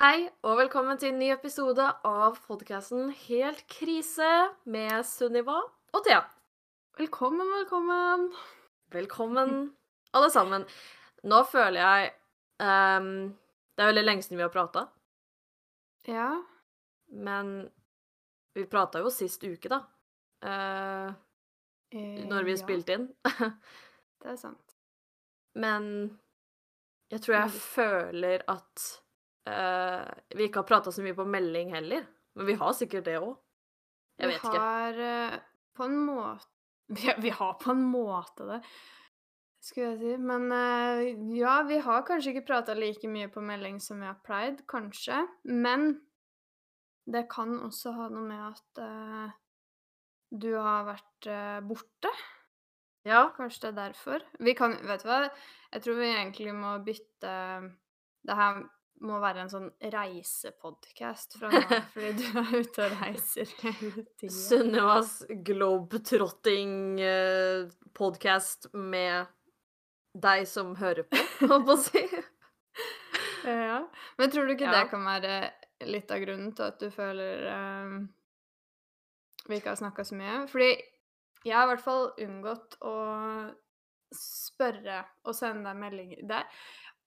Hei, og velkommen til en ny episode av podkasten Helt krise med Sunniva og Thea. Velkommen, velkommen. Velkommen, alle sammen. Nå føler jeg um, Det er veldig lenge siden vi har prata, Ja. men vi prata jo sist uke, da. Uh, eh, når vi ja, spilte inn. Det er sant. Men jeg tror jeg Men- føler at eh, vi ikke har prata så mye på melding heller. Men vi har sikkert det òg. Jeg vet ikke. Vi har uh, på en måte vi, vi har på en måte det, skulle jeg si. Men uh, ja, vi har kanskje ikke prata like mye på melding som vi har pleid, kanskje. Men det kan også ha noe med at du har vært borte. Ja. Kanskje det er derfor. Vi kan Vet du hva? Jeg tror vi egentlig må bytte Det her må være en sånn reisepodkast fra nå av, fordi du er ute og reiser hele tida. Sunnivas globetrotting-podkast med deg som hører på, holdt på å si. Ja. Men tror du ikke Ja. det kan være litt av grunnen til at du føler um, vi ikke har snakka så mye? Fordi jeg har i hvert fall unngått å spørre og sende deg meldinger. Det,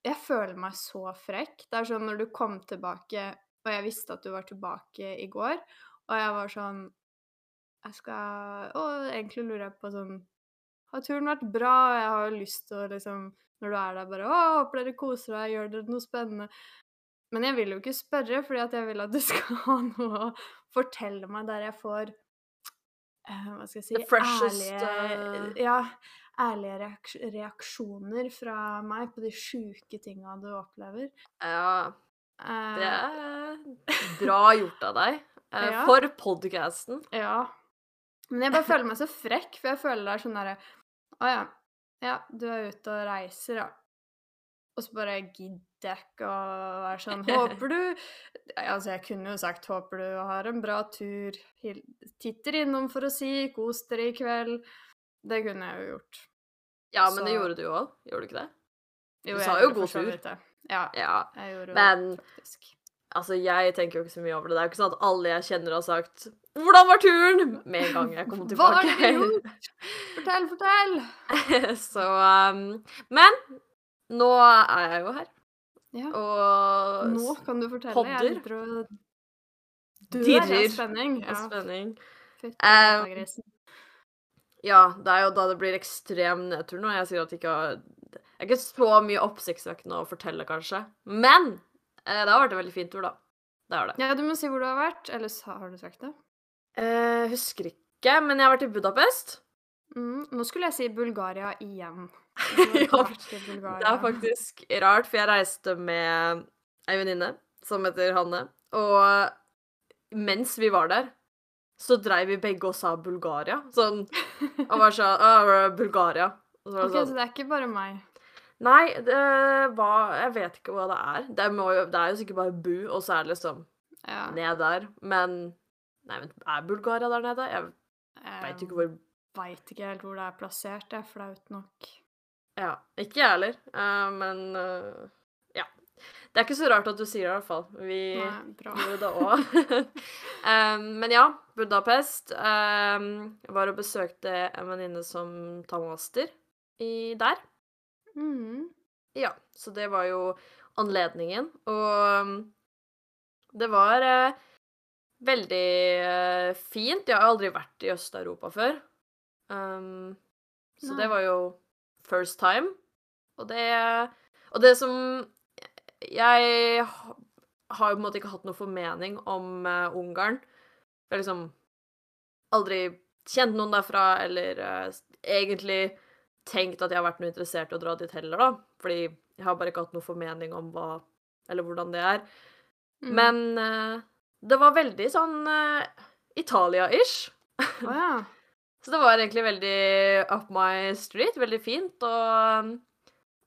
jeg føler meg så frekk. Det er sånn når du kom tilbake, og jeg visste at du var tilbake i går, og jeg var sånn Jeg skal Og egentlig lurer jeg på sånn Har turen vært bra? Jeg har jo lyst til å liksom Når du er der, bare Å, håper dere koser deg, gjør dere noe spennende? Men jeg vil jo ikke spørre, fordi at jeg vil at du skal ha noe å fortelle meg der jeg får uh, Hva skal jeg si The freshest, ærlige, uh... Ja, ærlige reaksjoner fra meg på de sjuke tinga du opplever. Ja, Eh, det er bra gjort av deg. eh, Ja. For podkasten. Ja. Men jeg bare føler meg så frekk, for jeg føler det er sånn derre Å ja. Ja, du er ute og reiser, ja. Og så bare gidder jeg ikke å være sånn Håper du Altså, jeg kunne jo sagt 'håper du har en bra tur', titter innom for å si 'kos dere i kveld'. Det kunne jeg jo gjort. Ja, men det gjorde du jo òg. Gjorde du ikke det? Jo, Du sa jo god tur. det. Ja, Ja. jeg gjorde jo Men det, faktisk. altså, jeg tenker jo ikke så mye over det. Det er jo ikke sånn at alle jeg kjenner har sagt 'Hvordan var turen?' med en gang jeg kom Hva har du gjort? Fortell, fortell! så um, Men nå er jeg jo her. Ja. Og Nå kan du fortelle. podder. Jeg og dør Dirrer av spenning. Ja. spenning. Fytti Eh, grisen. Ja, det er jo da det blir ekstrem nedtur nå. Jeg sier at det ikke har Det er ikke så mye oppsiktsvekkende å fortelle, kanskje. Men eh, det har vært en veldig fin tur, da. Det har det. Ja, du må si hvor du har vært. Eller har du sagt det? Eh, husker ikke, men jeg har vært i Budapest. Mm, nå skulle jeg si Bulgaria igjen. ja, Bulgaria. det er faktisk rart, for jeg reiste med ei venninne som heter Hanne. Og mens vi var der, så dreiv vi begge og sa Bulgaria. Sånn Og var sånn «Å, Bulgaria. Så var Ok, så sånn det er ikke bare meg. Nei, det var Jeg vet ikke hva det er. Det, jo, det er jo sikkert bare bu, og så er det liksom Ja. ned der. Men Nei, men er Bulgaria der nede? Jeg veit ikke hvor Veit ikke helt hvor det er plassert. Det er flaut nok. Ja. Ikke jeg heller. uh, men ja. Det er ikke så rart at du sier det, i hvert fall. Vi gjorde det òg. men ja, Budapest. Um, var og besøkte en venninne som tar master i der. Mm. Ja, så det var jo anledningen. Og um, det var uh, veldig uh, fint. Jeg har aldri vært i Øst-Europa før. Um, så det var jo first time. Og det Og det som Jeg har jo på en måte ikke hatt noe formening om uh, Ungarn. Jeg har liksom aldri kjent noen derfra, eller uh, egentlig tenkt at jeg har vært noe interessert i å dra dit heller, da. Fordi jeg har bare ikke hatt noe formening om hva Eller hvordan det er. Mm. Men uh, det var veldig sånn Italia-ish. Oh, ja. Så det var egentlig veldig up my street. Veldig fint og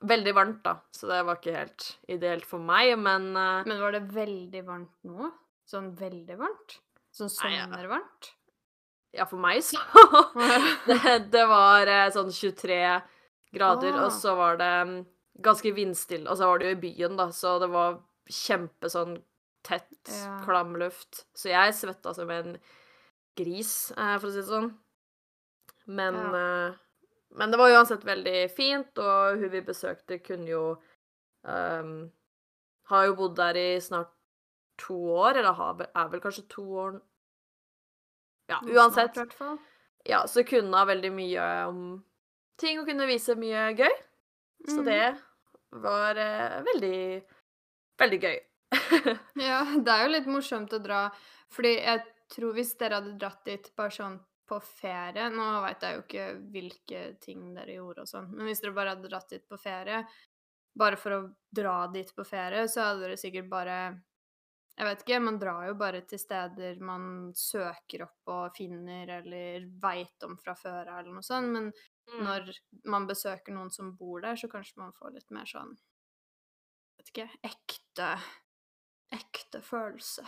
veldig varmt, da. Så det var ikke helt ideelt for meg, men uh, Men var det veldig varmt nå? Sånn veldig varmt? Sånn ja. sommervarmt? ja, for meg så det, det var uh, sånn 23 grader, Ah. og så var det um, ganske vindstille. Og så var det jo i byen, da, så det var kjempe sånn tett, Ja. klam luft. Så jeg svetta som en gris, uh, for å si det sånn. Men, eh, men det var uansett veldig fint, og hun vi besøkte, kunne jo um, Har jo bodd der i snart to år, eller har, er vel kanskje to år Ja, uansett. fall. Ja, så kunne hun veldig mye om ting og kunne vise mye gøy. Så Mhm. det var uh, veldig, veldig gøy. Ja, det er jo litt morsomt å dra, fordi jeg tror hvis dere hadde dratt dit bare sånn på ferie Nå veit jeg jo ikke hvilke ting dere gjorde og sånn, men hvis dere bare hadde dratt dit på ferie, bare for å dra dit på ferie, så hadde dere sikkert bare Jeg vet ikke, man drar jo bare til steder man søker opp og finner eller veit om fra før eller noe sånt, men Mm. når man besøker noen som bor der, så kanskje man får litt mer sånn Vet ikke ekte Ekte følelse.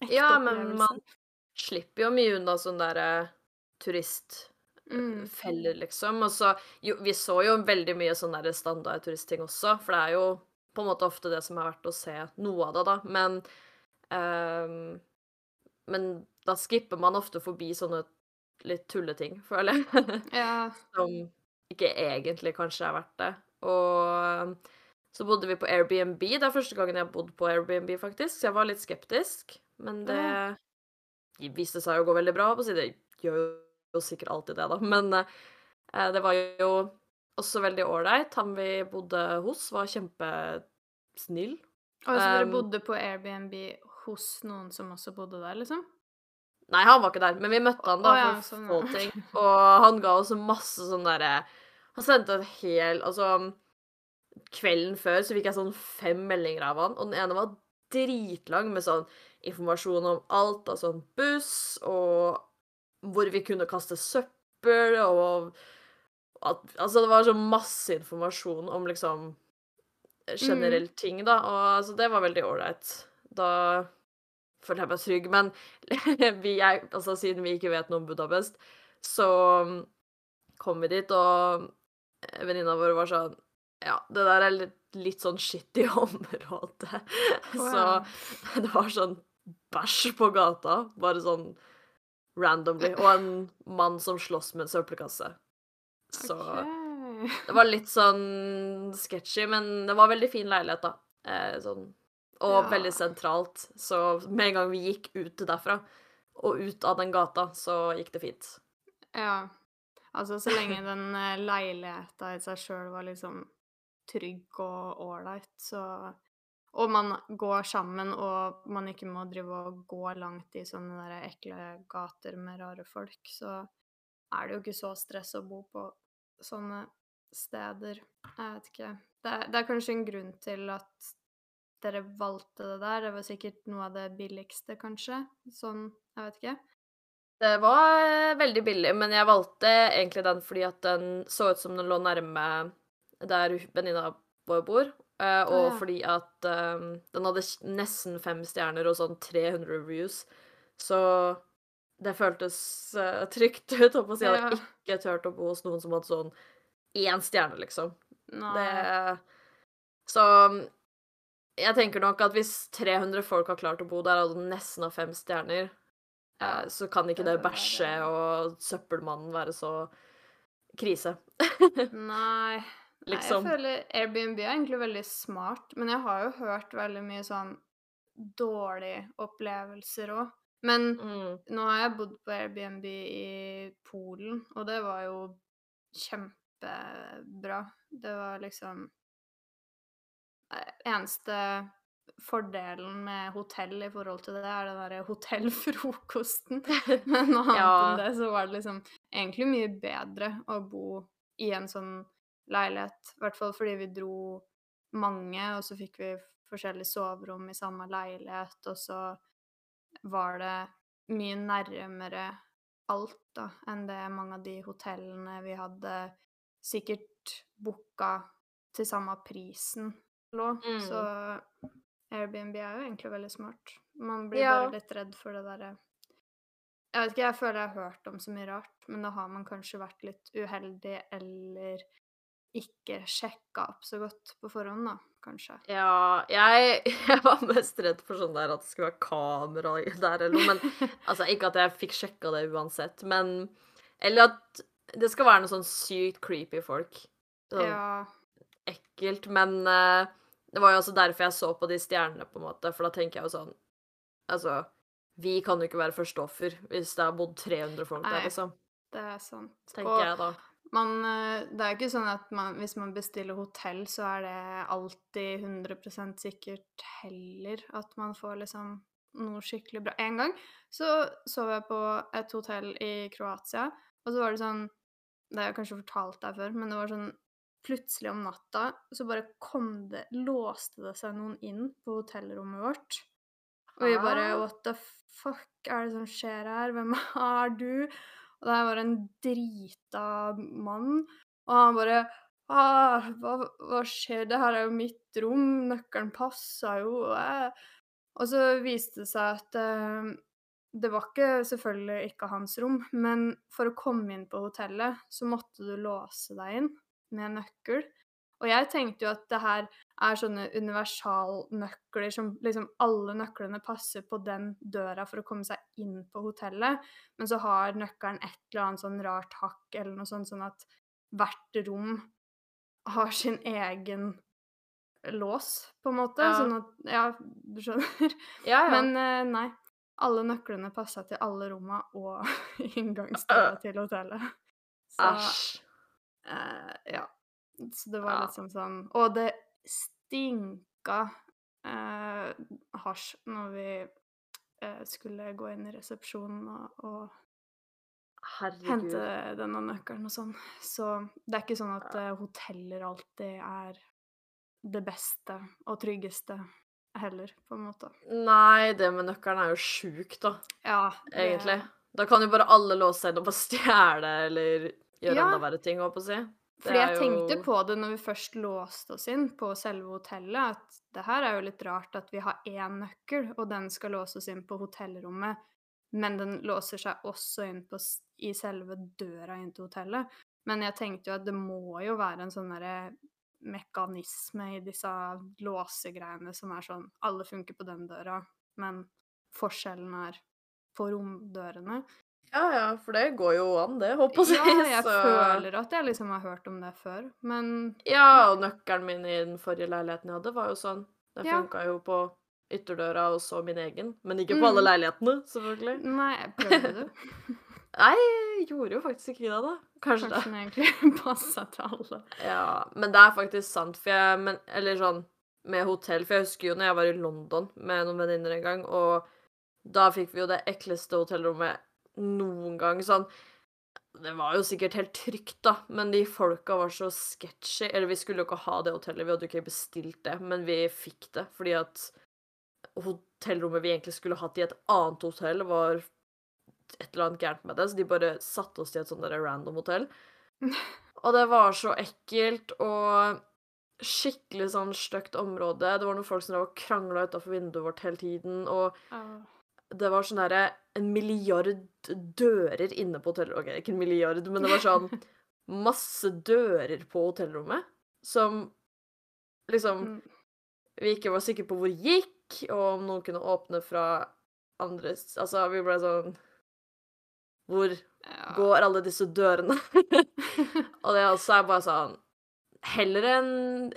Ekte Ja, men man slipper jo mye unna sånn derre Mm. turistfeller, liksom. Og så jo, Vi så jo veldig mye sånn derre standard turistting også, for det er jo på en måte ofte det som er verdt å se noe av det, da. Men um, Men da skipper man ofte forbi sånne litt tulleting, føler jeg. Ja. som ikke egentlig kanskje er verdt det. Og så bodde vi på Airbnb. Det er første gangen jeg har bodd på Airbnb, faktisk. Så jeg var litt skeptisk. Men det Ja. Viste seg å gå veldig bra. på si. Det gjør jo sikkert alltid det, da. Men eh, det var jo også veldig ålreit. Han vi bodde hos, var kjempesnill. Og så dere Um, bodde på Airbnb hos noen som også bodde der, liksom? Nei, han var ikke der, men vi møtte han da oh, ja, for sånn, få ting. Og han ga oss masse sånn derre Han sendte en hel Altså Kvelden før så fikk jeg sånn fem meldinger av han, og den ene var dritlang med sånn informasjon om alt av sånn buss, og hvor vi kunne kaste søppel, og at, Altså, det var så masse informasjon om liksom generelle ting, da, og altså, det var veldig ålreit. Da følte jeg meg trygg, men vi er, altså, siden vi ikke vet noe om Budapest, så mm, kom vi dit, og venninna vår var sånn Ja, det der er litt, litt sånn skittig område. Så ja. det var sånn bæsj på gata, bare sånn randomly, og en mann som slåss med en søppelkasse. Så okay. det var litt sånn sketchy, men det var veldig fin leilighet, da. Eh, sånn. Og Ja. veldig sentralt. Så med en gang vi gikk ut derfra, og ut av den gata, så gikk det fint. Ja. Altså, så lenge den eh, leiligheta i seg sjøl var liksom trygg og ålreit, Og man går sammen, og man ikke må drive og gå langt i sånne der ekle gater med rare folk, så er det jo ikke så stress å bo på sånne steder. Jeg vet ikke. Det er, det er kanskje en grunn til at dere valgte det der. Det var sikkert noe av det billigste, kanskje. Sånn, jeg vet ikke. Det var eh, veldig billig, men jeg valgte egentlig den fordi at den så ut som den lå nærme der venninna vår bor, Uh, og ja. fordi at um, den hadde nesten fem stjerner og sånn 300 reviews, så det føltes uh, trygt ut, Håper. Jeg hadde ikke turt å bo hos noen som hadde sånn én stjerne, liksom. Det Så jeg tenker nok at hvis 300 folk har klart å bo der, og nesten har fem stjerner, Ja, eh, så kan ikke det det bæsje og søppelmannen være så krise. Nei. Nei, Liksom. jeg føler Airbnb er egentlig veldig smart, men jeg har jo hørt veldig mye sånn dårlige opplevelser òg. Men Mm. nå har jeg bodd på Airbnb i Polen, og det var jo kjempebra. Det var liksom eh, Eneste fordelen med hotell i forhold til det, er den derre hotellfrokosten. Men annet Ja. enn det, så var det liksom egentlig mye bedre å bo i en sånn leilighet. I hvert fall fordi vi dro mange, og så fikk vi forskjellige soverom i samme leilighet, og så var det mye nærmere alt da, enn det mange av de hotellene vi hadde sikkert booka til samme prisen lå. Mm. Så Airbnb er jo egentlig veldig smart. Man blir Ja. bare litt redd for det derre Jeg vet ikke, jeg føler jeg har hørt om så mye rart, men da har man kanskje vært litt uheldig eller ikke sjekka opp så godt på forhånd, da, kanskje. Ja, jeg, jeg var mest redd for sånn der at det skulle være kamera der eller noe, men altså ikke at jeg fikk sjekka det uansett, men Eller at det skal være noe sånn sykt creepy folk. Sånn Ja. ekkelt, men uh, det var jo også derfor jeg så på de stjernene, på en måte, for da tenker jeg jo sånn Altså, vi kan jo ikke være førsteoffer hvis det har bodd 300 folk der, Nei. liksom. Det er sant. Tenker Og jeg da. Man, eh, det er jo ikke sånn at man, hvis man bestiller hotell, så er det alltid 100% sikkert heller at man får liksom noe skikkelig bra. En gang så sov jeg på et hotell i Kroatia, og så var det sånn Det har jeg kanskje fortalt deg før, men det var sånn Plutselig om natta så bare kom det Låste det seg noen inn på hotellrommet vårt. Og vi bare What the fuck er det som skjer her? Hvem er du? Og det var var en drita mann, og han bare ah, hva, hva skjer? Det her er jo mitt rom, nøkkelen passa jo eh. Og så viste det seg at eh, det var ikke selvfølgelig ikke hans rom, men for å komme inn på hotellet, så måtte du låse deg inn med nøkkel. Og jeg tenkte jo at det her er sånne universalnøkler som liksom alle nøklene passer på den døra for å komme seg inn på hotellet, men så har nøkkelen et eller annet sånn rart hakk eller noe sånt, sånn at hvert rom har sin egen lås, på en måte. Ja. Sånn at Ja, du skjønner? Ja, ja. Men eh, nei. Alle nøklene passa til alle romma og inngangsdøra til hotellet. Så Æsj. eh, ja. Så det var Ja. liksom sånn Og det stinka eh, hasj når vi eh, skulle gå inn i resepsjonen og, og Herregud. hente denne nøkkelen og sånn. Så det er ikke sånn at eh, hoteller alltid er det beste og tryggeste heller, på en måte. Nei, det med nøkkelen er jo sjukt, da, Ja, det- egentlig. Da kan jo bare alle låse seg inn og bare stjele eller gjøre Ja. enda verre ting, holdt på å si. Fordi jeg tenkte på det når vi først låste oss inn på selve hotellet, at det her er jo litt rart at vi har én nøkkel, og den skal låse oss inn på hotellrommet, men den låser seg også inn på, i selve døra inn til hotellet. Men jeg tenkte jo at det må jo være en sånn derre mekanisme i disse låsegreiene som er sånn Alle funker på den døra, men forskjellen er på romdørene. Ja, ja, for det går jo an, det, å si. Ja, jeg så- føler at jeg liksom har hørt om det før, men Ja, og nøkkelen min i den forrige leiligheten jeg hadde, var jo sånn. Den Ja. funka jo på ytterdøra og så min egen, men ikke på Mm. alle leilighetene, selvfølgelig. Nei, prøvde du? Nei, jeg gjorde jo faktisk ikke det, da. Kanskje, Kanskje det. den egentlig passa til alle. Ja, men det er faktisk sant, for jeg men, Eller sånn med hotell, for jeg husker jo når jeg var i London med noen venninner en gang, og da fikk vi jo det ekleste hotellrommet noen gang. Sånn Det var jo sikkert helt trygt, da, men de folka var så sketchy. Eller vi skulle jo ikke ha det hotellet, vi hadde jo ikke bestilt det, men vi fikk det fordi at hotellrommet vi egentlig skulle hatt i et annet hotell, var et eller annet gærent med det, så de bare satte oss i et sånt der random hotell. Og det var så ekkelt og skikkelig sånn stygt område. Det var noen folk som krangla utafor vinduet vårt hele tiden, og det var sånn derre en milliard dører inne på hotellrommet. OK, ikke en milliard, men det var sånn masse dører på hotellrommet som liksom Mm. vi ikke var sikre på hvor gikk, og om noen kunne åpne fra andre Altså, vi ble sånn Hvor Ja. går alle disse dørene? og det også er bare sånn Heller enn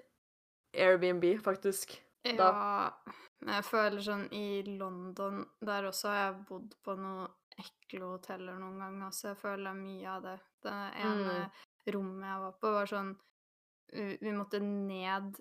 Airbnb, faktisk. Da. Ja, jeg føler sånn i London Der også har jeg bodd på noen ekle hoteller noen ganger, så jeg føler mye av det. Det ene rommet jeg var på, var sånn Vi måtte ned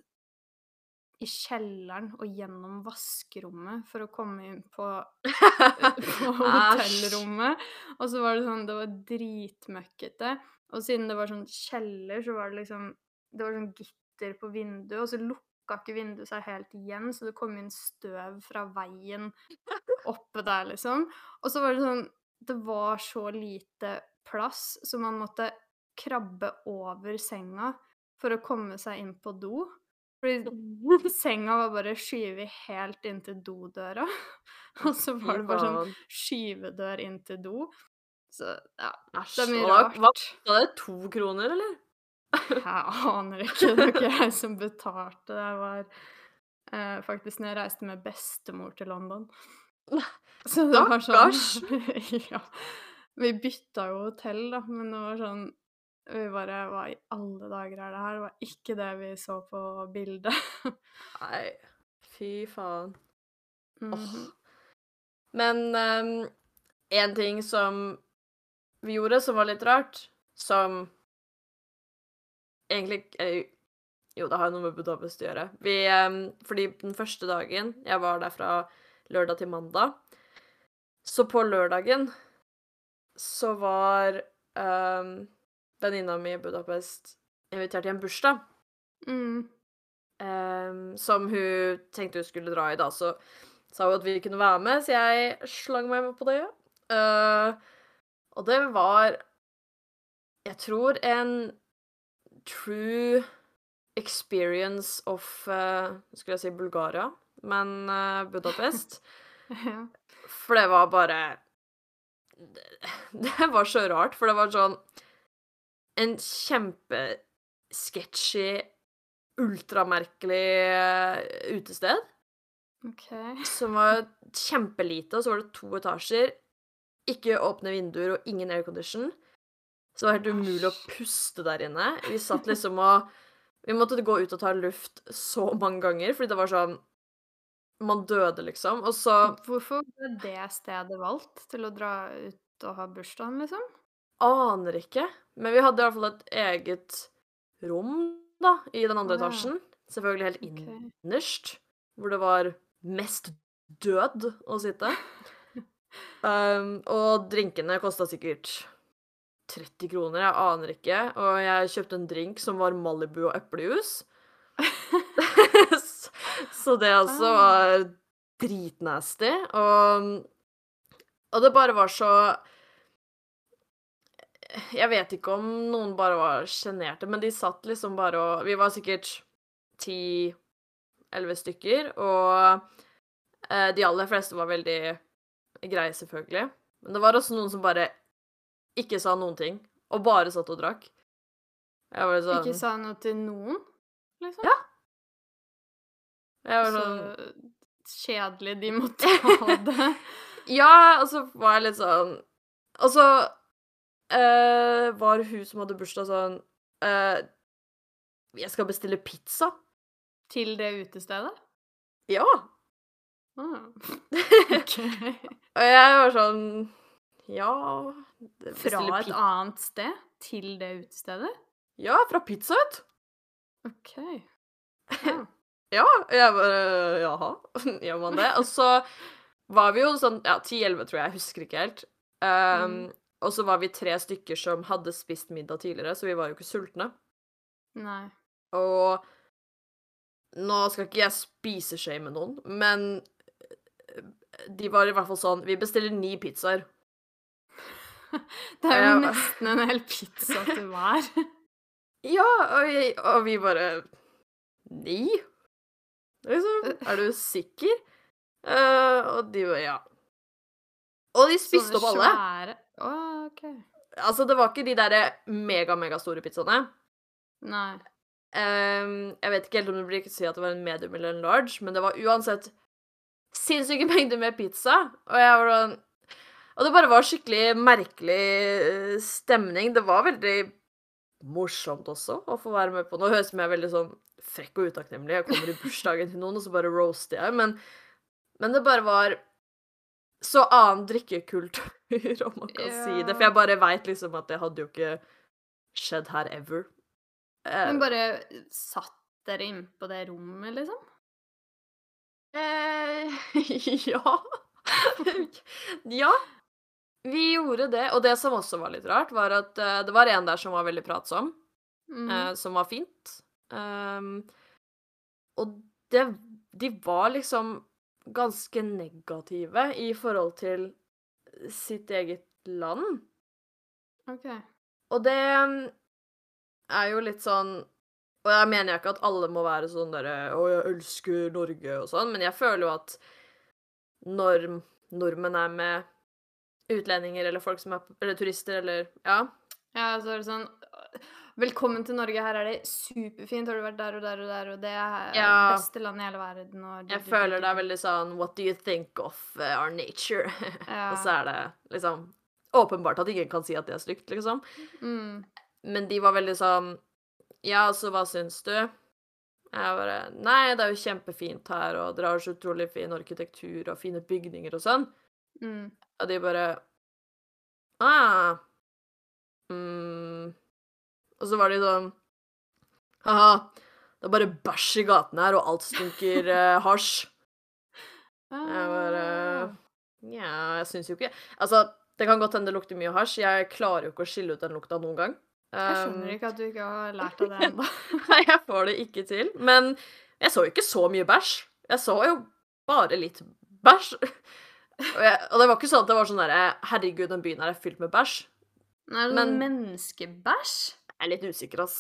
i kjelleren og gjennom vaskerommet for å komme inn på, på hotellrommet. Og så var det sånn Det var dritmøkkete. Og siden det var sånn kjeller, så var det liksom Det var sånn gitter på vinduet, og så lukka ikke vinduet seg helt igjen, så det kom inn støv fra veien oppe der, liksom. Og så var det sånn Det var så lite plass, så man måtte krabbe over senga for å komme seg inn på do. Fordi senga var bare skyvet helt inn til dodøra. Og så var det bare sånn skyvedør inn til do. Så ja, Æsj. det er mye rart. Var det? To kroner, eller? Jeg aner ikke. Det var ikke jeg som betalte. Det var eh, faktisk når jeg reiste med bestemor til London. Så det var sånn Ja. Vi bytta jo hotell, da, men det var sånn Vi bare Hva i alle dager er det her? Det var ikke det vi så på bildet. Nei, fy faen. Mhm. Men én ting som vi gjorde som var litt rart, som egentlig eller, Jo, det har noe med Budapest å gjøre. Vi Fordi den første dagen Jeg var der fra lørdag til mandag. Så på lørdagen så var um, venninna mi i Budapest invitert til en bursdag. Mm. Um, som hun tenkte hun skulle dra i, da. Så sa hun at vi kunne være med, så jeg slang meg med på det. Uh, og det var Jeg tror en true experience of uh, Skulle jeg si Bulgaria, men uh, Budapest. Ja. For det var bare det, det var så rart, for det var sånn En kjempesketchy, ultramerkelig eh, utested. OK. Som var kjempelite, og så var det to etasjer. Ikke åpne vinduer og ingen aircondition. Så det var helt umulig å puste der inne. Vi satt liksom og Vi måtte gå ut og ta luft så mange ganger, fordi det var sånn Man døde, liksom. Og så Hvorfor ble det stedet valgt til å dra ut og ha bursdagen, liksom? aner ikke. Men vi hadde i hvert fall et eget rom, da, i den andre etasjen. Selvfølgelig helt innerst, innerst, hvor det var mest død å sitte. Um, og drinkene kosta sikkert 30 kroner, jeg aner ikke. Og jeg kjøpte en drink som var Malibu og eplejus. Så- det også Ah. var dritnasty. Og, og det bare var så Jeg vet ikke om noen bare var sjenerte, men de satt liksom bare og Vi var sikkert ti-elleve stykker, og eh, de aller fleste var veldig greie, selvfølgelig. Men det var også noen som bare ikke sa noen ting, og bare satt og drakk. Jeg var sånn Ikke sa noe til noen, liksom? Ja. Jeg var Så sånn kjedelig de måtte ha det. Ja, og så var jeg litt sånn Og så uh, var hun som hadde bursdag, sånn uh, Jeg skal bestille pizza. Til det utestedet? Ja. Ah. OK. Og jeg var sånn Ja Fra et annet sted til det utestedet? Ja, fra Pizza Hut. OK. Ja. Ja. Jeg bare Jaha, gjør man det? Og så var vi jo sånn ja, 10-11, tror jeg. Jeg husker ikke helt. Um, Mm. Og så var vi tre stykker som hadde spist middag tidligere, så vi var jo ikke sultne. Nei. Og nå skal ikke jeg spiseshame noen, men eh, de var i hvert fall sånn Vi bestiller ni pizzaer. Det er jo Ja. nesten en hel pizza til hver. Ja, og, jeg, og vi bare Ni? Liksom. Er du sikker? Uh, og de bare ja. Og de spiste opp alle. Svære Oh, okay. Altså, det var ikke de derre mega-megastore pizzaene. Nei. Um, jeg vet ikke helt om det blir si at det var en medium eller en large, men det var uansett sinnssyke mengder med pizza. Og jeg var sånn Og det bare var skikkelig merkelig eh, stemning. Det var veldig morsomt også å få være med på. Nå høres jeg veldig sånn frekk og utakknemlig. Jeg kommer i bursdagen til noen, og så bare roaster jeg. Men, men det bare var så annen drikkekultur, om man kan si det. For jeg bare veit liksom at det hadde jo ikke skjedd her ever. Eh, Men bare satt dere inn på det rommet, liksom? Eh, ja. ja. Vi gjorde det. Og det som også var litt rart, var at uh, det var en der som var veldig pratsom, mm. uh, som var fint. Um, og det De var liksom ganske negative i forhold til sitt eget land. OK. Og det mm, er jo litt sånn Og jeg mener jeg ikke at alle må være sånn derre 'Å, jeg elsker Norge' og sånn, men jeg føler jo at når nordmenn er med utlendinger eller folk som er Eller turister eller Ja. Ja, så er det sånn 'Velkommen til Norge, her er det superfint. Har du vært der og der og der, og det er det beste landet i hele verden', og Jeg føler det er veldig sånn What do you think of uh, our nature? Ja. Og så er det liksom åpenbart at ingen kan si at det er stygt, liksom. mm. Men de var veldig sånn Ja, så hva syns du? Jeg bare Nei, det er jo kjempefint her, og dere har så utrolig fin arkitektur og fine bygninger og sånn. Mm. Og de bare Ah. Mm. Og så var de sånn Ha-ha, det er bare bæsj i gatene her, og alt stinker eh, hasj. Jeg bare Ah. Nja, jeg syns jo ikke Altså, det kan godt hende det lukter mye hasj. Jeg klarer jo ikke å skille ut den lukta noen gang. Jeg Um, skjønner ikke at du ikke har lært av det ennå. Nei, jeg får det ikke til. Men jeg så jo ikke så mye bæsj. Jeg så jo bare litt bæsj. Og, jeg, og det var ikke sånn at det var sånn derre Herregud, den byen her er fylt med bæsj. Nei, Men- menneskebæsj? Jeg er litt usikker, ass.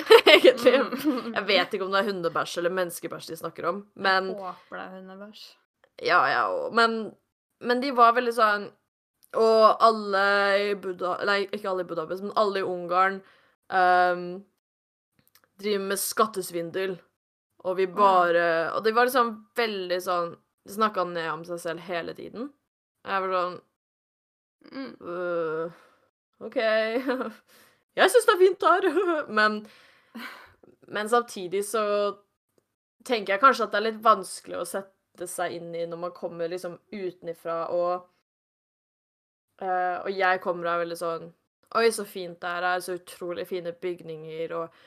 Egentlig. Mm. Jeg vet ikke om det er hundebæsj eller menneskebæsj de snakker om, men Håper det er hundebæsj. Ja, ja, men, men de var veldig sånn Og alle i Buda... Nei, ikke alle i Budapest, men alle i Ungarn um, driver med skattesvindel. Og vi bare Og de var liksom veldig sånn snakka ned om seg selv hele tiden. Jeg var sånn uh, OK. Jeg syns det er fint her. men, men samtidig så tenker jeg kanskje at det er litt vanskelig å sette seg inn i når man kommer liksom utenifra og uh, Og jeg kommer er veldig sånn Oi, så fint det er her er. Så utrolig fine bygninger og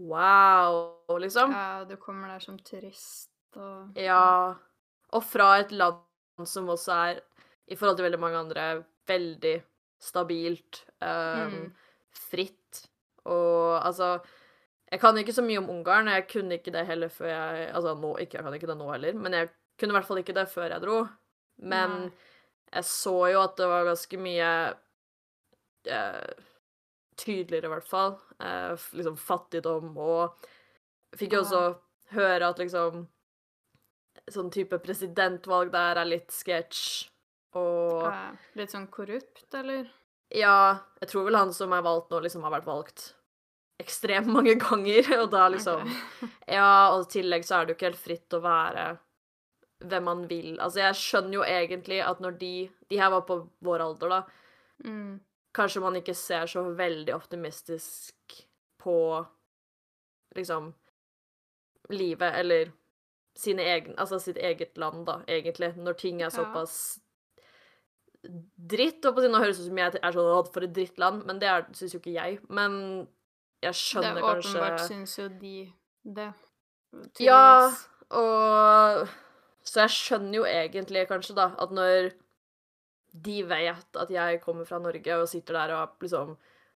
wow, liksom. Ja, du kommer der som turist og Ja. Og fra et land som også er, i forhold til veldig mange andre, veldig stabilt, um, Mm. fritt. Og altså Jeg kan ikke så mye om Ungarn, jeg kunne ikke det heller før jeg Altså nå, ikke, jeg kan ikke det nå heller, men jeg kunne i hvert fall ikke det før jeg dro. Men Nei. jeg så jo at det var ganske mye eh, Tydeligere, i hvert fall. Eh, liksom fattigdom og Fikk jo også høre at liksom Sånn type presidentvalg der er litt sketsj. Og Ja, Litt sånn korrupt, eller? ja, jeg tror vel han som er valgt nå, liksom har vært valgt ekstremt mange ganger, og da liksom okay. Ja, og i tillegg så er det jo ikke helt fritt å være hvem man vil. Altså, jeg skjønner jo egentlig at når de De her var på vår alder, da. Mm. Kanskje man ikke ser så veldig optimistisk på liksom livet eller egne Altså sitt eget land, da, egentlig, når ting er såpass dritt. Og på siden, Nå høres det ut som jeg er sånn «Å, for et drittland, men det syns jo ikke jeg. Men jeg skjønner er Det åpenbart syns jo de det. Ja, og Så jeg skjønner jo egentlig kanskje, da, at når de vet at jeg kommer fra Norge og sitter der og liksom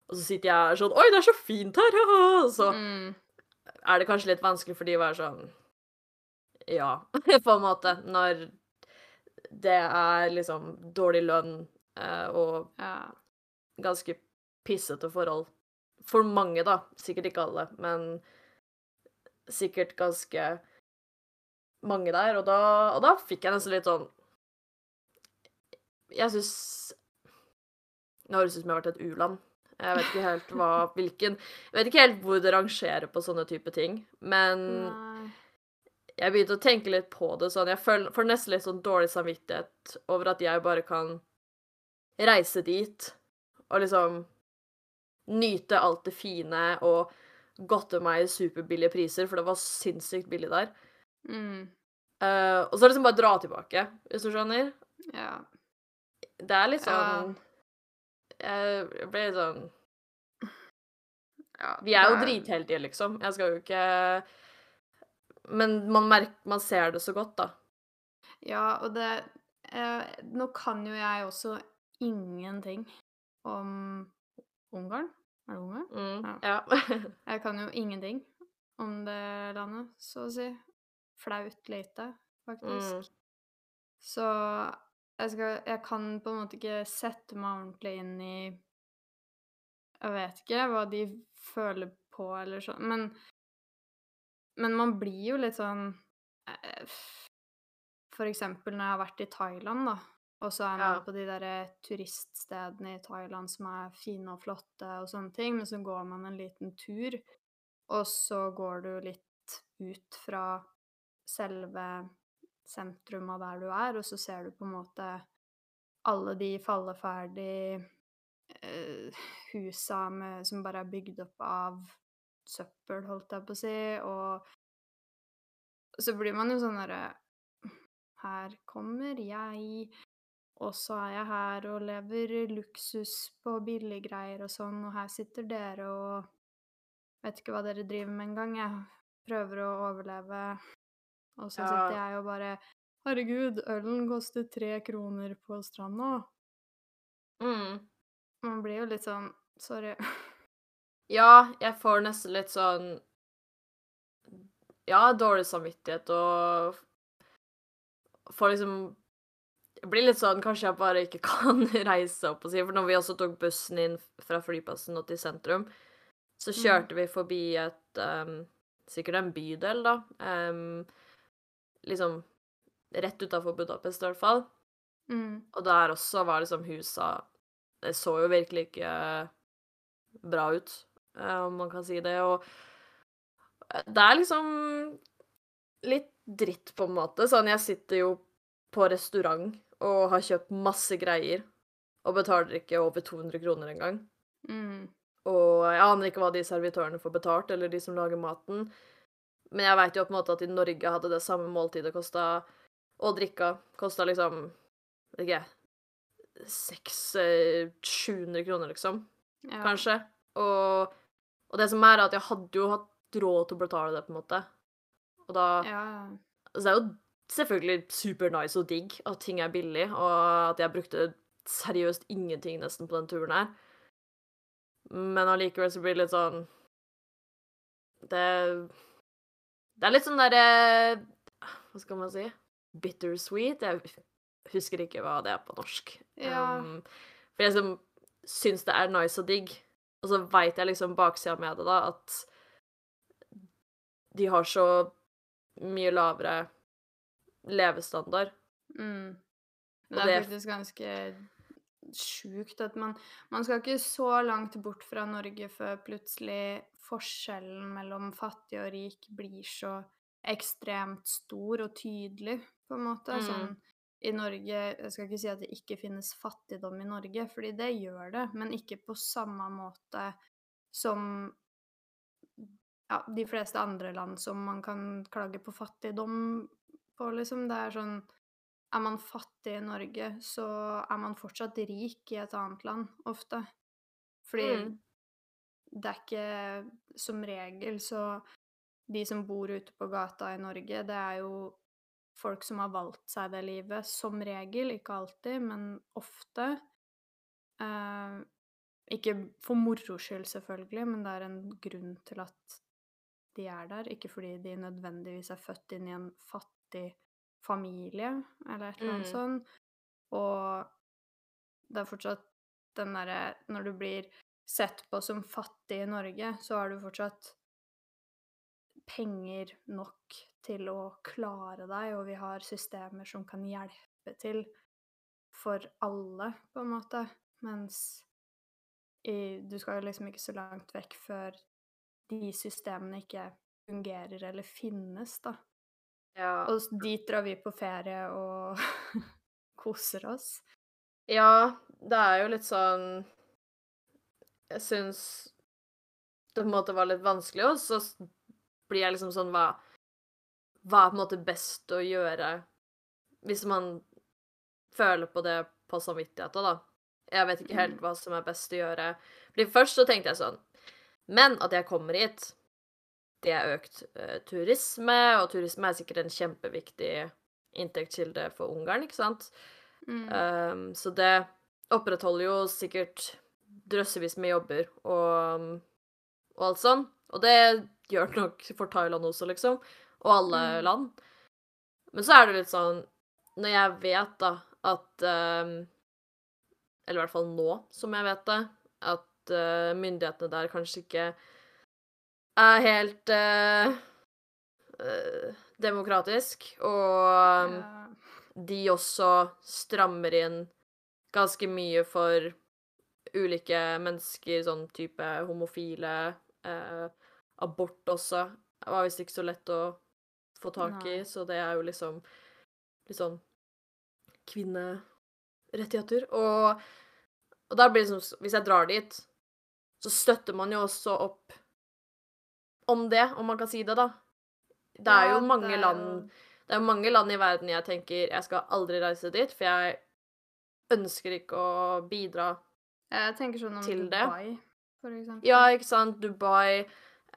Og så sitter jeg sånn Oi, det er så fint her! haha!» Og så Mm. er det kanskje litt vanskelig for de å være sånn Ja, på en måte. Når det er liksom dårlig lønn eh, og Ja. ganske pissete forhold. For mange, da. Sikkert ikke alle, men sikkert ganske mange der. Og da, og da fikk jeg nesten litt sånn Jeg syns Nå høres det ut som jeg har vært et u-land. Jeg vet ikke helt hva hvilken Jeg vet ikke helt hvor det rangerer på sånne type ting, men Nei. Jeg begynte å tenke litt på det sånn. Jeg føl- får nesten litt sånn dårlig samvittighet over at jeg bare kan reise dit og liksom nyte alt det fine og godte meg i superbillige priser, for det var sinnssykt billig der. Mm. Uh, og så liksom bare dra tilbake, hvis du skjønner. Ja. Det er litt Ja. sånn Jeg ble litt sånn ja. Vi er jo dritheldige, liksom. Jeg skal jo ikke Men man merker Man ser det så godt, da. Ja, og det eh, Nå kan jo jeg også ingenting om Ungarn. Er det Ungarn? Mm, Ja. ja. Jeg kan jo ingenting om det landet, så å si. Flaut lite, faktisk. Mm. Så jeg, skal, jeg kan på en måte ikke sette meg ordentlig inn i Jeg vet ikke hva de føler på, eller sånn, men Men man blir jo litt sånn eh, For eksempel når jeg har vært i Thailand, da. Og så er man Ja. på de derre turiststedene i Thailand som er fine og flotte og sånne ting, men så går man en liten tur, og så går du litt ut fra selve sentrum av der du er, og så ser du på en måte alle de falleferdige eh, husa med, som bare er bygd opp av søppel, holdt jeg på å si, og så blir man jo sånn derre Her kommer jeg, og så er jeg her og lever luksus på billiggreier og sånn, og her sitter dere og Vet ikke hva dere driver med engang, jeg prøver å overleve, og så Ja. sitter jeg og bare Herregud, ølen koster tre kroner på stranda. Mm. Man blir jo litt sånn Sorry. Ja, jeg får nesten litt sånn Ja, dårlig samvittighet og får liksom Jeg blir litt sånn Kanskje jeg bare ikke kan reise opp og si For når vi også tok bussen inn fra flyplassen og til sentrum, så kjørte vi forbi et um, Sikkert en bydel, da. Um, liksom rett utafor Budapest, i hvert fall. Mm. Og der også var liksom husa Det så jo virkelig ikke bra ut, om man kan si det. Og eh, det er liksom litt dritt, på en måte. Sånn, jeg sitter jo på restaurant og har kjøpt masse greier og betaler ikke over 200 kroner engang. Mm. Og jeg aner ikke hva de servitørene får betalt, eller de som lager maten. Men jeg veit jo på en måte at i Norge hadde det samme måltidet kosta Og drikka kosta liksom Vet ikke 600-700 kroner, liksom. Ja. Kanskje. Og, og det som er, er at jeg hadde jo hatt råd til å betale det, på en måte. Og da Ja. Så det er jo selvfølgelig super nice og digg at ting er billig, og at jeg brukte seriøst ingenting nesten på den turen her. Men allikevel så blir det litt sånn Det Det er litt sånn derre Hva skal man si? Bittersweet? Jeg husker ikke hva det er på norsk. Ja. Um, for jeg som syns det er nice og digg, og så veit jeg liksom baksida med det, da, at de har så mye lavere levestandard. Mm. Det er faktisk ganske sjukt at man Man skal ikke så langt bort fra Norge før plutselig forskjellen mellom fattig og rik blir så ekstremt stor og tydelig, på en måte. Mm. Sånn i Norge Jeg skal ikke si at det ikke finnes fattigdom i Norge, fordi det gjør det, men ikke på samme måte som ja, de fleste andre land som man kan klage på fattigdom på, liksom. Det er sånn Er man fattig i Norge, så er man fortsatt rik i et annet land, ofte. Fordi Mm. det er ikke Som regel så De som bor ute på gata i Norge, det er jo folk som har valgt seg det livet, som regel. Ikke alltid, men ofte. Eh, ikke for moro skyld, selvfølgelig, men det er en grunn til at de er der. Ikke fordi de nødvendigvis er født inn i en fattig familie, eller et eller annet Mm. sånt. Og det er fortsatt den derre Når du blir sett på som fattig i Norge, så har du fortsatt penger nok til å klare deg, og vi har systemer som kan hjelpe til for alle, på en måte. Mens i, du skal jo liksom ikke så langt vekk før de systemene ikke fungerer eller finnes, da. Ja. Og dit drar vi på ferie og koser oss. ja, det er jo litt sånn Jeg syns det på en måte var litt vanskelig, og så s- blir jeg liksom sånn Hva, hva er på en måte best å gjøre hvis man føler på det på samvittigheten, da? Jeg vet ikke helt hva som er best å gjøre. Fordi først så tenkte jeg sånn Men at jeg kommer hit, det er økt uh, turisme, og turisme er sikkert en kjempeviktig inntektskilde for Ungarn, ikke sant? Mm. Um, så det opprettholder jo sikkert drøssevis med jobber og, og alt sånn. Og det gjør nok for Thailand også, liksom. Og alle Mm. land. Men så er det litt sånn Når jeg vet da at um, Eller i hvert fall nå som jeg vet det, at uh, myndighetene der kanskje ikke er helt uh, uh, demokratisk, og um, de også strammer inn ganske mye for ulike mennesker, sånn type homofile. Eh, abort også. Det var visst ikke så lett å få tak i, Nei. så det er jo liksom litt sånn kvinnerettigheter. Og, og da blir det sånn Hvis jeg drar dit, så støtter man jo også opp om det, om man kan si det, da. Det er Ja, jo mange det er land Det er mange land i verden jeg tenker jeg skal aldri reise dit, for jeg ønsker ikke å bidra Jeg tenker sånn om Til det. Dubai, for eksempel. Ja, ikke sant? Dubai,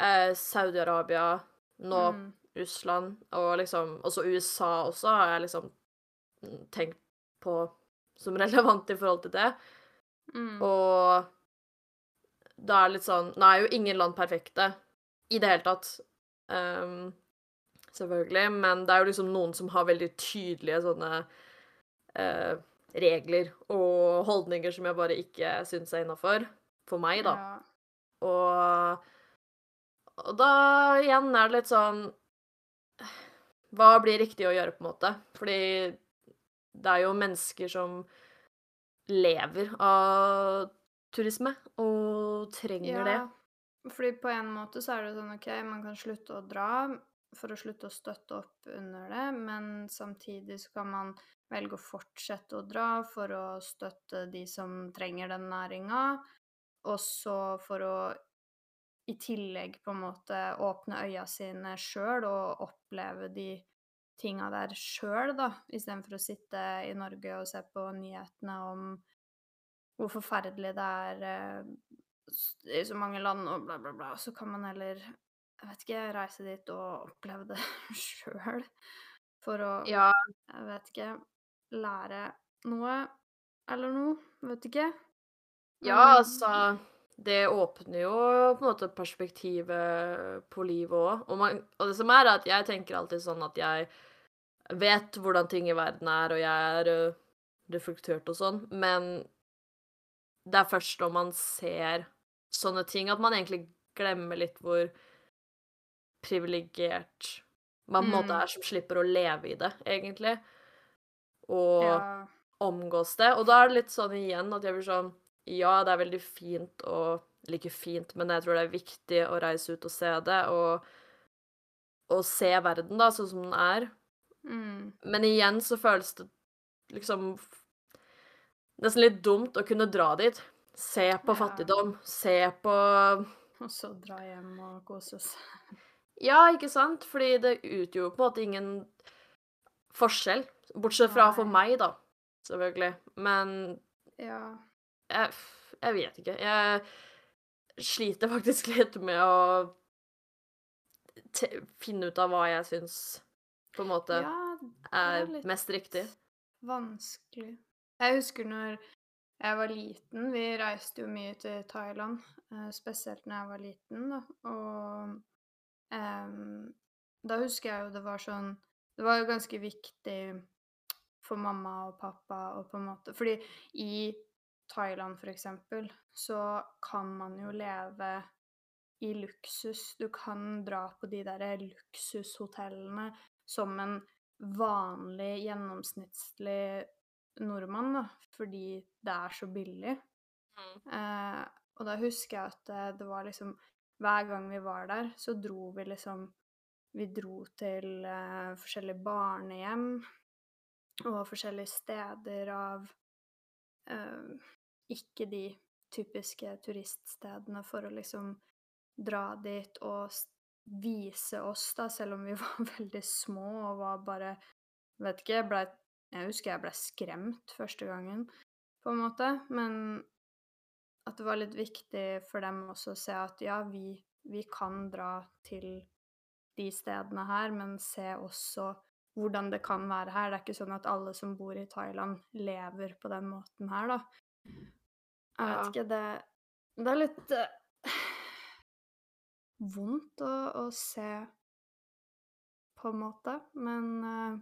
eh, Saudi-Arabia, nå Mm. Russland, og liksom Også USA også har jeg liksom tenkt på som relevant i forhold til det. Mm. Og da er det litt sånn Nå er jo ingen land perfekte i det hele tatt. Um, selvfølgelig. Men det er jo liksom noen som har veldig tydelige sånne uh, regler og holdninger som jeg bare ikke syns er innafor. For meg, da. Ja. Og, og da igjen er det litt sånn Hva blir riktig å gjøre, på en måte? Fordi det er jo mennesker som lever av turisme, og trenger det. Fordi på en måte så er det sånn OK, man kan slutte å dra for å slutte å støtte opp under det, men samtidig så kan man velge å fortsette å dra for å støtte de som trenger den næringa, og så for å i tillegg på en måte åpne øya sine sjøl og oppleve de tinga der sjøl, da, istedenfor å sitte i Norge og se på nyhetene om hvor forferdelig det er eh, i så mange land og bla, bla, bla. Så kan man heller, jeg vet ikke, reise dit og oppleve det sjøl. For å, Ja, jeg vet ikke, lære noe eller noe. Vet ikke. ja, altså Det åpner jo på en måte perspektivet på livet òg. Og, og det som er, er at jeg tenker alltid sånn at jeg vet hvordan ting i verden er, og jeg er ø, reflektert og sånn, men det er først når man ser sånne ting, at man egentlig glemmer litt hvor privilegert man på en måte Mm. er som slipper å leve i det, egentlig. Og Ja. omgås det. Og da er det litt sånn igjen at jeg blir sånn Ja, det er veldig fint og Eller ikke fint, men jeg tror det er viktig å reise ut og se det, og, og se verden, da, sånn som den er. Mm. Men igjen så føles det liksom Nesten litt dumt å kunne dra dit. Se på Ja. fattigdom. Se på Og så dra hjem og kose seg. Ja, ikke sant? Fordi det utgjorde på en måte ingen forskjell. Bortsett fra for meg, da. Selvfølgelig. Men Ja. Jeg, jeg vet ikke. Jeg sliter faktisk litt med å finne ut av hva jeg syns på en måte ja, er, er mest riktig. Vanskelig. Jeg husker når jeg var liten Vi reiste jo mye til Thailand, eh, spesielt når jeg var liten, da. Og um, da husker jeg jo det var sånn Det var jo ganske viktig for mamma og pappa og på en måte Fordi i Thailand, eksempel, så kan man jo leve i luksus. Du kan dra på de der luksushotellene som en vanlig, gjennomsnittlig nordmann, da, fordi det er så billig. Mm. Eh, og da husker jeg at det, det var liksom Hver gang vi var der, så dro vi liksom Vi dro til eh, forskjellige barnehjem og forskjellige steder av eh, Ikke de typiske turiststedene for å liksom dra dit og vise oss, da, selv om vi var veldig små og var bare Vet ikke, jeg ble Jeg husker jeg ble skremt første gangen, på en måte, men at det var litt viktig for dem også å se at ja, vi, vi kan dra til de stedene her, men se også hvordan det kan være her. Det er ikke sånn at alle som bor i Thailand, lever på den måten her, da. Jeg vet Ja. ikke, det, det er litt uh, vondt å, å se, på en måte, men uh,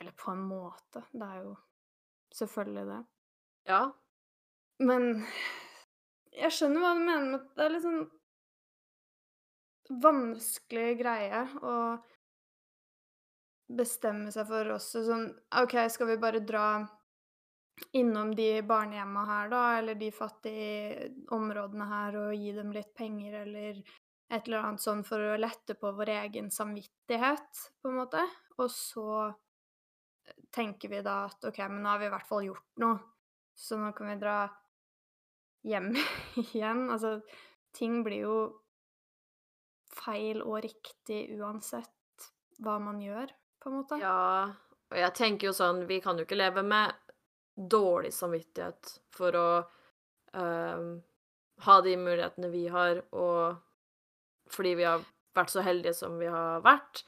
Eller på en måte, det er jo selvfølgelig det. Ja. Men jeg skjønner hva du mener med at det er litt sånn vanskelig greie å bestemme seg for også sånn OK, skal vi bare dra innom de barnehjemma her, da, eller de fattige områdene her, og gi dem litt penger, eller et eller annet sånn for å lette på vår egen samvittighet, på en måte. Og så tenker vi da at OK, men nå har vi i hvert fall gjort noe, så nå kan vi dra hjem igjen. Altså, ting blir jo feil og riktig uansett hva man gjør, på en måte. Ja, og jeg tenker jo sånn Vi kan jo ikke leve med dårlig samvittighet for å um, ha de mulighetene vi har, og fordi vi har vært så heldige som vi har vært.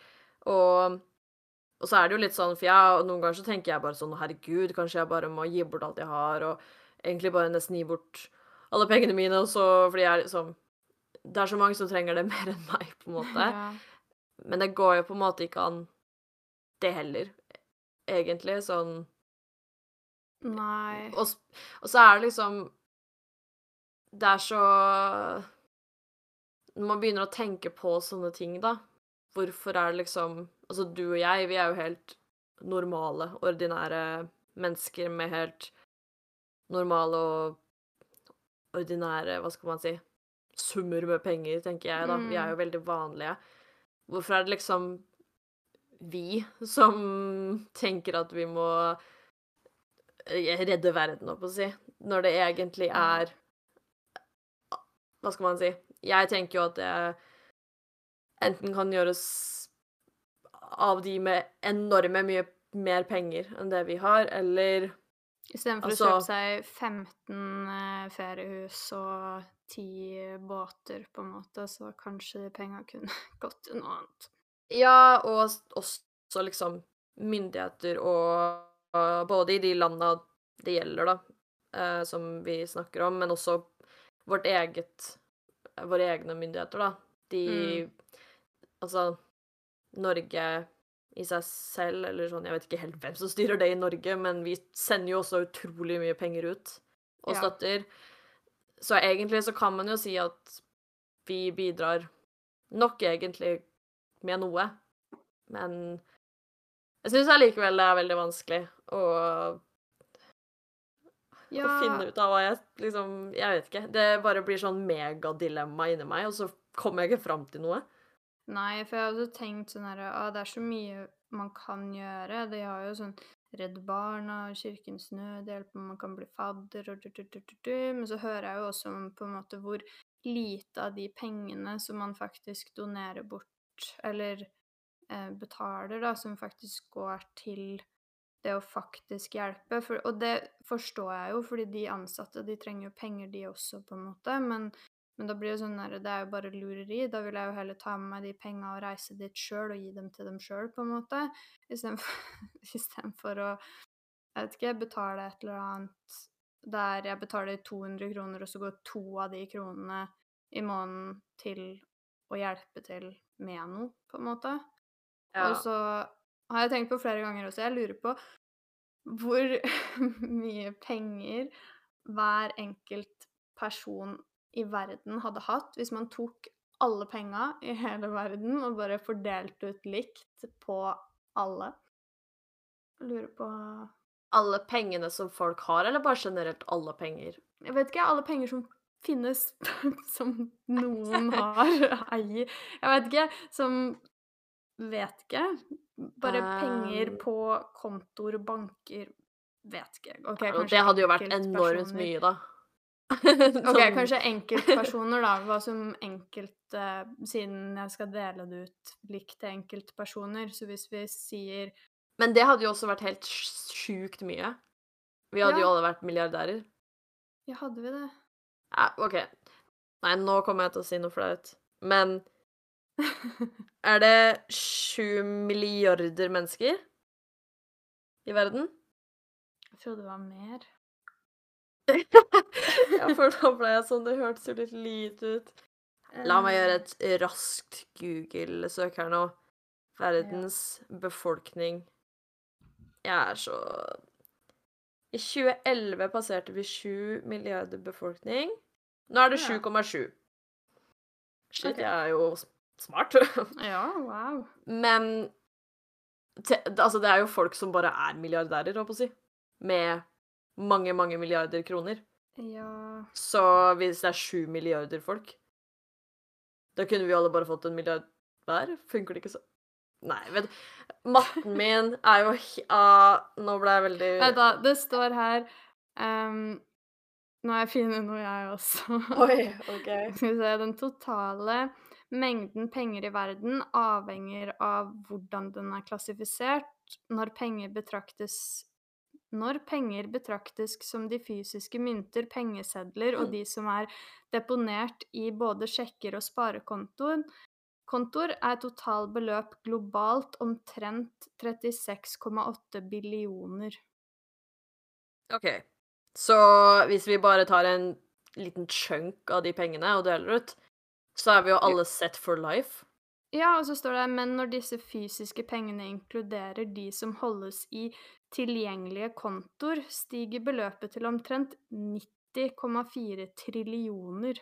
Og, og så er det jo litt sånn For jeg, noen ganger så tenker jeg bare sånn Herregud, kanskje jeg bare må gi bort alt jeg har, og egentlig bare nesten gi bort alle pengene mine, og så Fordi jeg liksom Det er så mange som trenger det mer enn meg, på en måte. Ja. Men det går jo på en måte ikke an, det heller, egentlig. Sånn Nei. Og, og så er det liksom Det er så Når man begynner å tenke på sånne ting, da Hvorfor er det liksom Altså, du og jeg, vi er jo helt normale, ordinære mennesker med helt normale og ordinære Hva skal man si Summer med penger, tenker jeg, da. Vi er jo veldig vanlige. Hvorfor er det liksom vi som tenker at vi må eh, redde verden, holdt på å si, når det egentlig er Hva skal man si? Jeg tenker jo at det enten kan gjøres av de med enorme mye mer penger enn det vi har, eller Istedenfor Altså- å kjøpe seg 15 eh, feriehus og 10 båter, på en måte, så kanskje penga kunne gått til noe annet. Ja, og også liksom myndigheter og, og både i de landa det gjelder, da, eh, som vi snakker om, men også vårt eget Våre egne myndigheter, da. De Altså, Norge i seg selv, eller sånn Jeg vet ikke helt hvem som styrer det i Norge, men vi sender jo også utrolig mye penger ut og Ja. Så egentlig så kan man jo si at vi bidrar nok egentlig med noe, men jeg syns allikevel det er veldig vanskelig å, å finne ut av hva jeg liksom Jeg vet ikke. Det bare blir sånn megadilemma inni meg, og så kommer jeg ikke fram til noe. Nei, for jeg hadde tenkt sånn her Å, Det er så mye man kan gjøre. De har jo sånn Redd Barna, Kirkens Nødhjelp, man kan bli fadder og du-du-du-du-du. Men så hører jeg jo også om på en måte hvor lite av de pengene som man faktisk donerer bort, eller eh, betaler, da, som faktisk går til det å faktisk hjelpe. For, og det forstår jeg jo, fordi de ansatte de trenger jo penger, de også, på en måte. Men men da blir det sånn der, det er jo bare lureri. Da vil jeg jo heller ta med meg de penga og reise dit sjøl og gi dem til dem sjøl, på en måte. Istedenfor å jeg vet ikke, betale et eller annet der jeg betaler 200 kroner, og så går to av de kronene i måneden til å hjelpe til med noe, på en måte. Og så har jeg tenkt på flere ganger også, jeg lurer på hvor mye penger hver enkelt person i verden hadde hatt hvis man tok alle penga i hele verden og bare fordelte ut likt på alle. Jeg lurer på Alle pengene som folk har, eller bare generelt alle penger? Jeg vet ikke, alle penger som finnes, som noen har, eier Jeg vet ikke, som Vet ikke. Bare penger Um. på kontoer, banker Vet ikke. Ok, Og det hadde jo vært enormt mye, da. Ok, kanskje enkeltpersoner, da. Hva som enkelt uh, Siden jeg skal dele det ut likt til enkeltpersoner, så hvis vi sier Men det hadde jo også vært helt sj- sjukt mye. Vi hadde Ja. jo alle vært milliardærer. Ja, hadde vi det? Ja, OK. Nei, nå kommer jeg til å si noe flaut. Men er det sju milliarder mennesker i verden? Jeg trodde det var mer. ja, for da ble jeg sånn Det hørtes jo litt lite ut. La meg gjøre et raskt Google-søk her nå. Verdens befolkning. Jeg er så I 2011 passerte vi 7 milliarder befolkning. Nå er det 7,7. Shit, okay. jeg er jo smart. Ja, wow. Men te, Altså, det er jo folk som bare er milliardærer, holdt på å si. Med mange, mange milliarder kroner. Ja Så hvis det er 7 milliarder folk, da kunne vi alle bare fått en milliard hver. Funker det ikke så? Nei, vet du Matten min er jo ah, Nå ble jeg veldig Nei da. Det står her um, Nå har jeg funnet noe, jeg også. Oi, OK. Skal vi se Den totale mengden penger i verden avhenger av hvordan den er klassifisert. Når penger betraktes når penger betraktes som de fysiske mynter, pengesedler og de som er deponert i både sjekker og sparekontoer, kontoer, er totalbeløp globalt omtrent 36,8 billioner. OK. Så hvis vi bare tar en liten chunk av de pengene og deler ut, så er vi jo alle set for life. Ja, og så står det men når disse fysiske pengene inkluderer de som holdes i tilgjengelige kontoer, stiger beløpet til omtrent 90,4 trillioner.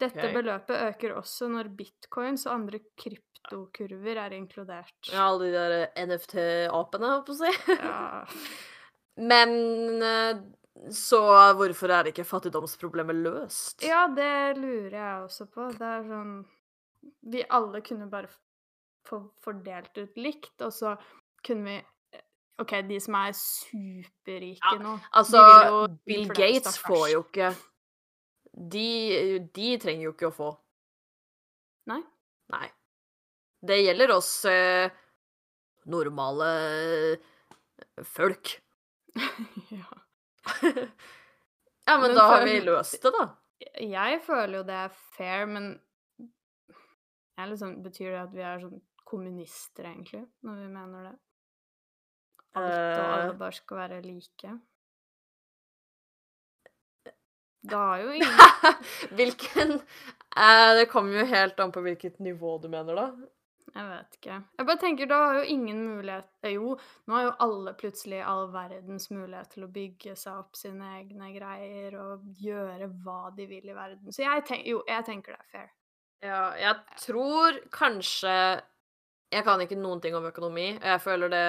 Dette okay. beløpet øker også når bitcoins og andre kryptokurver er inkludert. Ja, alle de der NFT-apene, holdt på å si. Ja. Men eh, så hvorfor er ikke fattigdomsproblemet løst? ja, det lurer jeg også på. Det er sånn Vi alle kunne bare få fordelt ut likt, og så kunne vi OK, de som er superrike Ja, nå Altså, Bill Gates får jo ikke de, de trenger jo ikke å få. Nei. Nei. Det gjelder oss eh, normale folk. ja. ja, men, Men da har vi løst det, da. Jeg føler jo det er fair, men jeg liksom, betyr det at vi er sånn kommunister, egentlig, når vi mener det? Alt og Eh. alle bare skal være like? Da har jo ingen Hvilken eh, Det kommer jo helt an på hvilket nivå du mener, da. Jeg vet ikke. Jeg bare tenker, da har jo ingen mulighet eh, Jo, nå har jo alle plutselig all verdens mulighet til å bygge seg opp sine egne greier og gjøre hva de vil i verden. Så jeg, tenker, jo, jeg tenker det er fair. Ja, jeg tror kanskje Jeg kan ikke noen ting om økonomi, og jeg føler det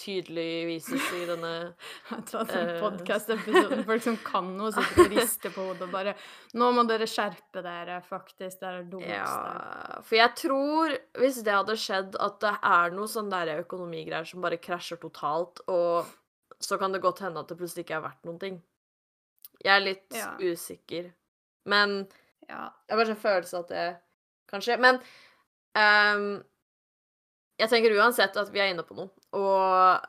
tydelig vises i denne Jeg tror den Eh. podcast-episoden Folk som kan noe, sitter og rister på hodet og bare Nå må dere skjerpe dere, faktisk. Det er det dummeste. Ja, for jeg tror hvis det hadde skjedd at det er noe sånn der økonomigreier som bare krasjer totalt, og så kan det godt hende at det plutselig ikke er verdt noen ting. Jeg er litt Ja. usikker. Men Ja. jeg har bare en følelse at det kan skje. Men ehm, jeg tenker uansett at vi er inne på noe, og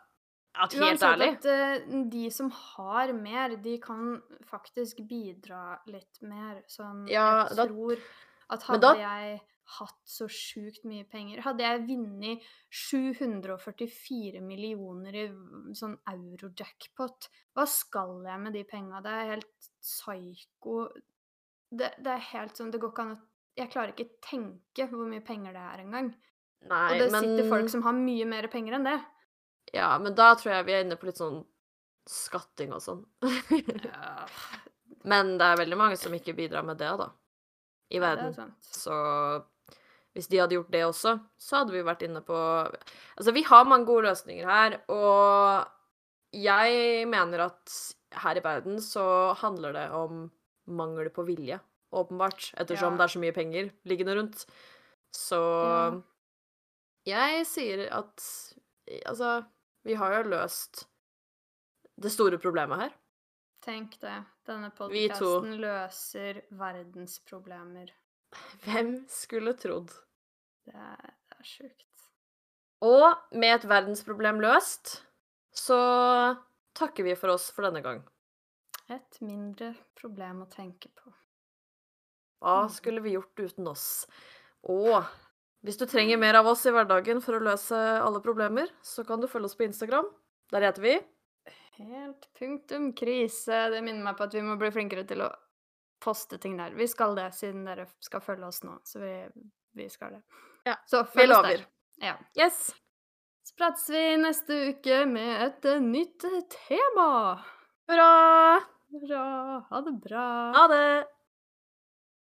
at helt Uansett ærlig at uh, de som har mer, de kan faktisk bidra litt mer. Sånn Ja, Jeg da- tror at hadde da- jeg hatt så sjukt mye penger Hadde jeg vunnet 744 millioner i sånn euro-jackpot, hva skal jeg med de penga? Det er helt psyko det, det er helt sånn Det går ikke an å Jeg klarer ikke tenke hvor mye penger det er engang. Nei, Og det men sitter folk som har mye mer penger enn det. Ja, men da tror jeg vi er inne på litt sånn skatting og sånn. Ja, Men det er veldig mange som ikke bidrar med det, da. I er verden. Ja, Så hvis de hadde gjort det også, så hadde vi vært inne på Altså, vi har mange gode løsninger her, og jeg mener at her i verden så handler det om mangel på vilje, åpenbart, ettersom Ja. det er så mye penger liggende rundt. Så jeg sier at Altså, vi har jo løst det store problemet her. Tenk det. Denne podkasten løser verdensproblemer. Hvem skulle trodd? Det er, det er sjukt. Og med et verdensproblem løst, så takker vi for oss for denne gang. Et mindre problem å tenke på. Hva Mm. skulle vi gjort uten oss? Og hvis du trenger mer av oss i hverdagen for å løse alle problemer, så kan du følge oss på Instagram. Der heter vi Helt punktum krise. Det minner meg på at vi må bli flinkere til å poste ting der. Vi skal det, siden dere skal følge oss nå. Så vi, vi skal det. Ja, Så Vi følg oss der. Ja. Yes! Så prates vi neste uke med et eh, nytt eh, tema. Hurra! Bra. Ha det bra. Ha det!